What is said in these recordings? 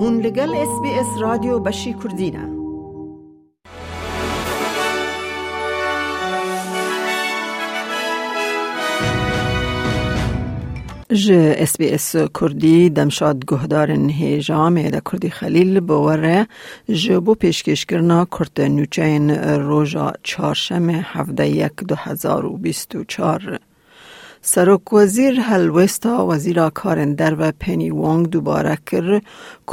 هون لگل اس بی اس رادیو بشی کردینه ج اس بی اس کردی دمشاد گهدار نهیجام دا کردی خلیل بوره جبو پیشکش کرنا کرد نوچین روژا چارشم هفده یک دو هزار و بیست و چار سرک وزیر هلوستا وزیر کارندر و پنی وانگ دوباره کر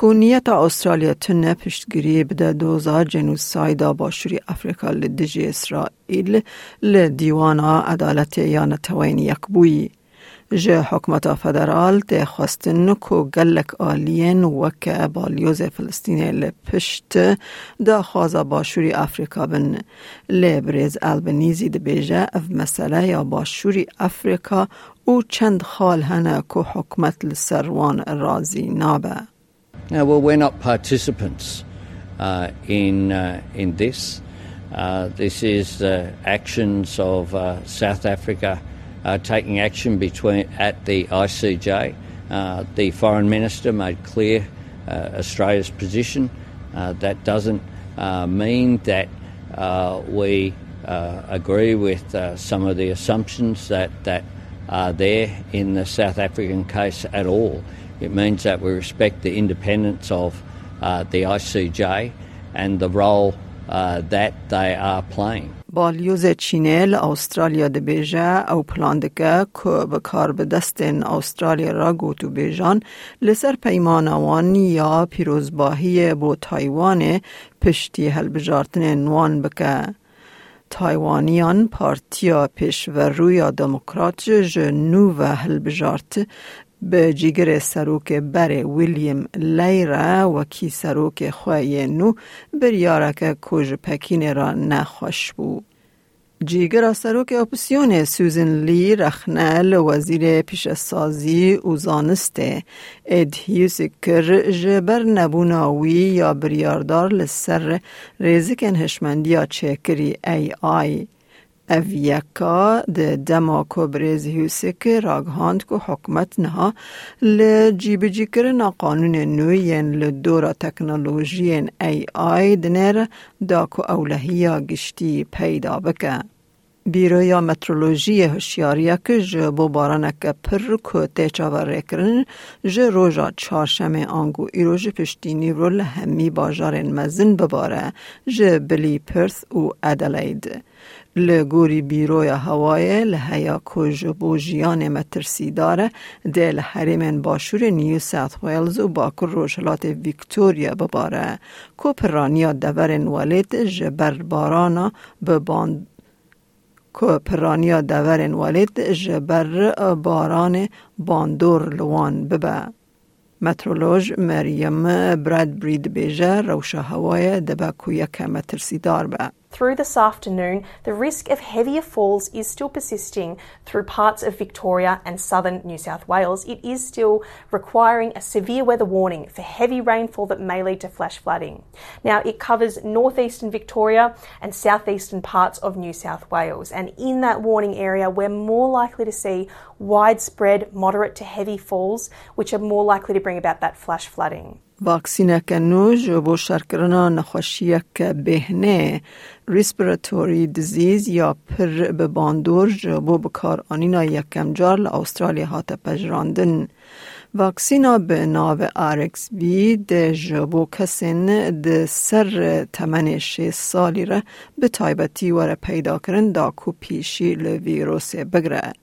که نیت استرالیا تنه پشتگیری بده دوزا جنوب سایدا باشوری افریقا لدجی اسرائیل لدیوانا عدالت یا نتوین یک بویی. جه حکمت فدرال ده خواستن کو گلک آلین وک بالیوز فلسطین لپشت دا خوازا باشوری افریقا بن لبریز البنیزی ده بیجه اف مسئله یا باشوری افریقا او چند خال هنه کو حکمت لسروان رازی نابه Now, well, we're not participants uh, in, uh, in this. Uh, this is the actions of uh, South Africa uh, taking action between at the ICJ. Uh, the foreign minister made clear uh, Australia's position. Uh, that doesn't uh, mean that we agree with some of the assumptions that, that are there in the South African case at all. It means that we respect the independence of the ICJ and the role that they are playing. بالیوز چینل استرالیا ده بیجه او پلان دکه که به کار به استرالیا را گوتو بیجان لسر پیمانوان یا پیروزباهی بو تایوان پشتی هلبجارتن نوان بکه. تایوانیان پارتیا پیشورو یا دموکرات جنو و هلبجارت به جیگر سروک بر ویلیام لیره و کی سروک خواه نو بریارک کج پکین را نخوش بو. جیگر سروک اپسیون سوزن لی رخنل وزیر پیش سازی و زانسته ادهیوس کر جبر نبوناوی یا بریاردار لسر ریزکن هشمندی چکری ای آی. اویکا ده دما کبرز هیوسک راگهاند که حکمت نها لجیب جی کرنا قانون نوین لدورا تکنولوژی ای آی دنر دا که اولهیا گشتی پیدا بکه. بیرویا مترولوژی هشیاریا که جه بو بارانک پر که تیچاور کرن جه روژا چارشم آنگو ایرو جه پشتینی رو لهمی باجارن مزن بباره جه بلی پرث و ادلید. لگوری بیروی هوای لحیا کج بو جیان مترسی داره دل حریم باشور نیو ساوت ویلز و باکر روشلات ویکتوریا بباره کو پرانیا دورن والید جبر بارانا بباند که پرانیا دورن والد جبر باران باندور لوان ببه. مترولوژ مریم براد برید بیجه روش هوای دبه کویک مترسی دار به. Through this afternoon, the risk of heavier falls is still persisting through parts of Victoria and southern New South Wales. It is still requiring a severe weather warning for heavy rainfall that may lead to flash flooding. Now, it covers northeastern Victoria and southeastern parts of New South Wales, and in that warning area, we're more likely to see widespread moderate to heavy falls, which are more likely to bring about that flash flooding. واکسینک نو جبو شرکرنا نخوشیک بهنه ریسپیراتوری دیزیز یا پر به باندور جبو بکار آنینا یکم جار لأسترالیا هات پجراندن. واکسینا به ناو آرکس بی ده جبو کسین ده سر تمن شش سالی را به تایبتی وره پیدا کرن دا کو پیشی لویروس بگره.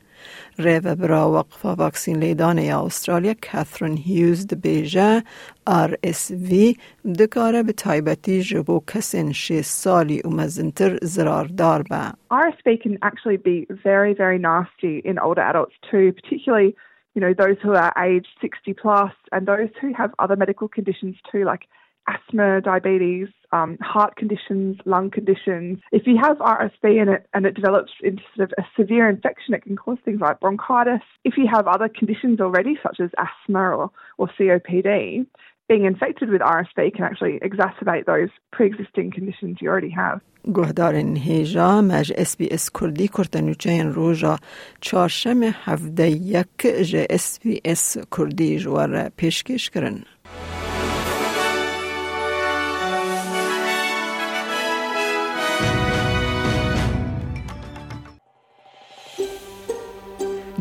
لیدان یا استرالیا کاترین هیوز ده بیجه آر اس وی دکاره به تایبتی جبو کسین شش سالی و مزنتر زرار دار به. RSV can actually be very, very nasty in older adults too, particularly, you know, those who are aged 60 plus and those who have other medical conditions too, like asthma, diabetes, um, heart conditions, lung conditions. If you have RSV and it, and it develops into sort of a severe infection, it can cause things like bronchitis. If you have other conditions already, such as asthma or, or COPD, being infected with RSV can actually exacerbate those pre-existing conditions you already have. گهدارن هیجا مج اس بی اس کردی کرتنوچین روژا چارشم هفده یک جه اس بی اس کردی جوار پیشکش کرن.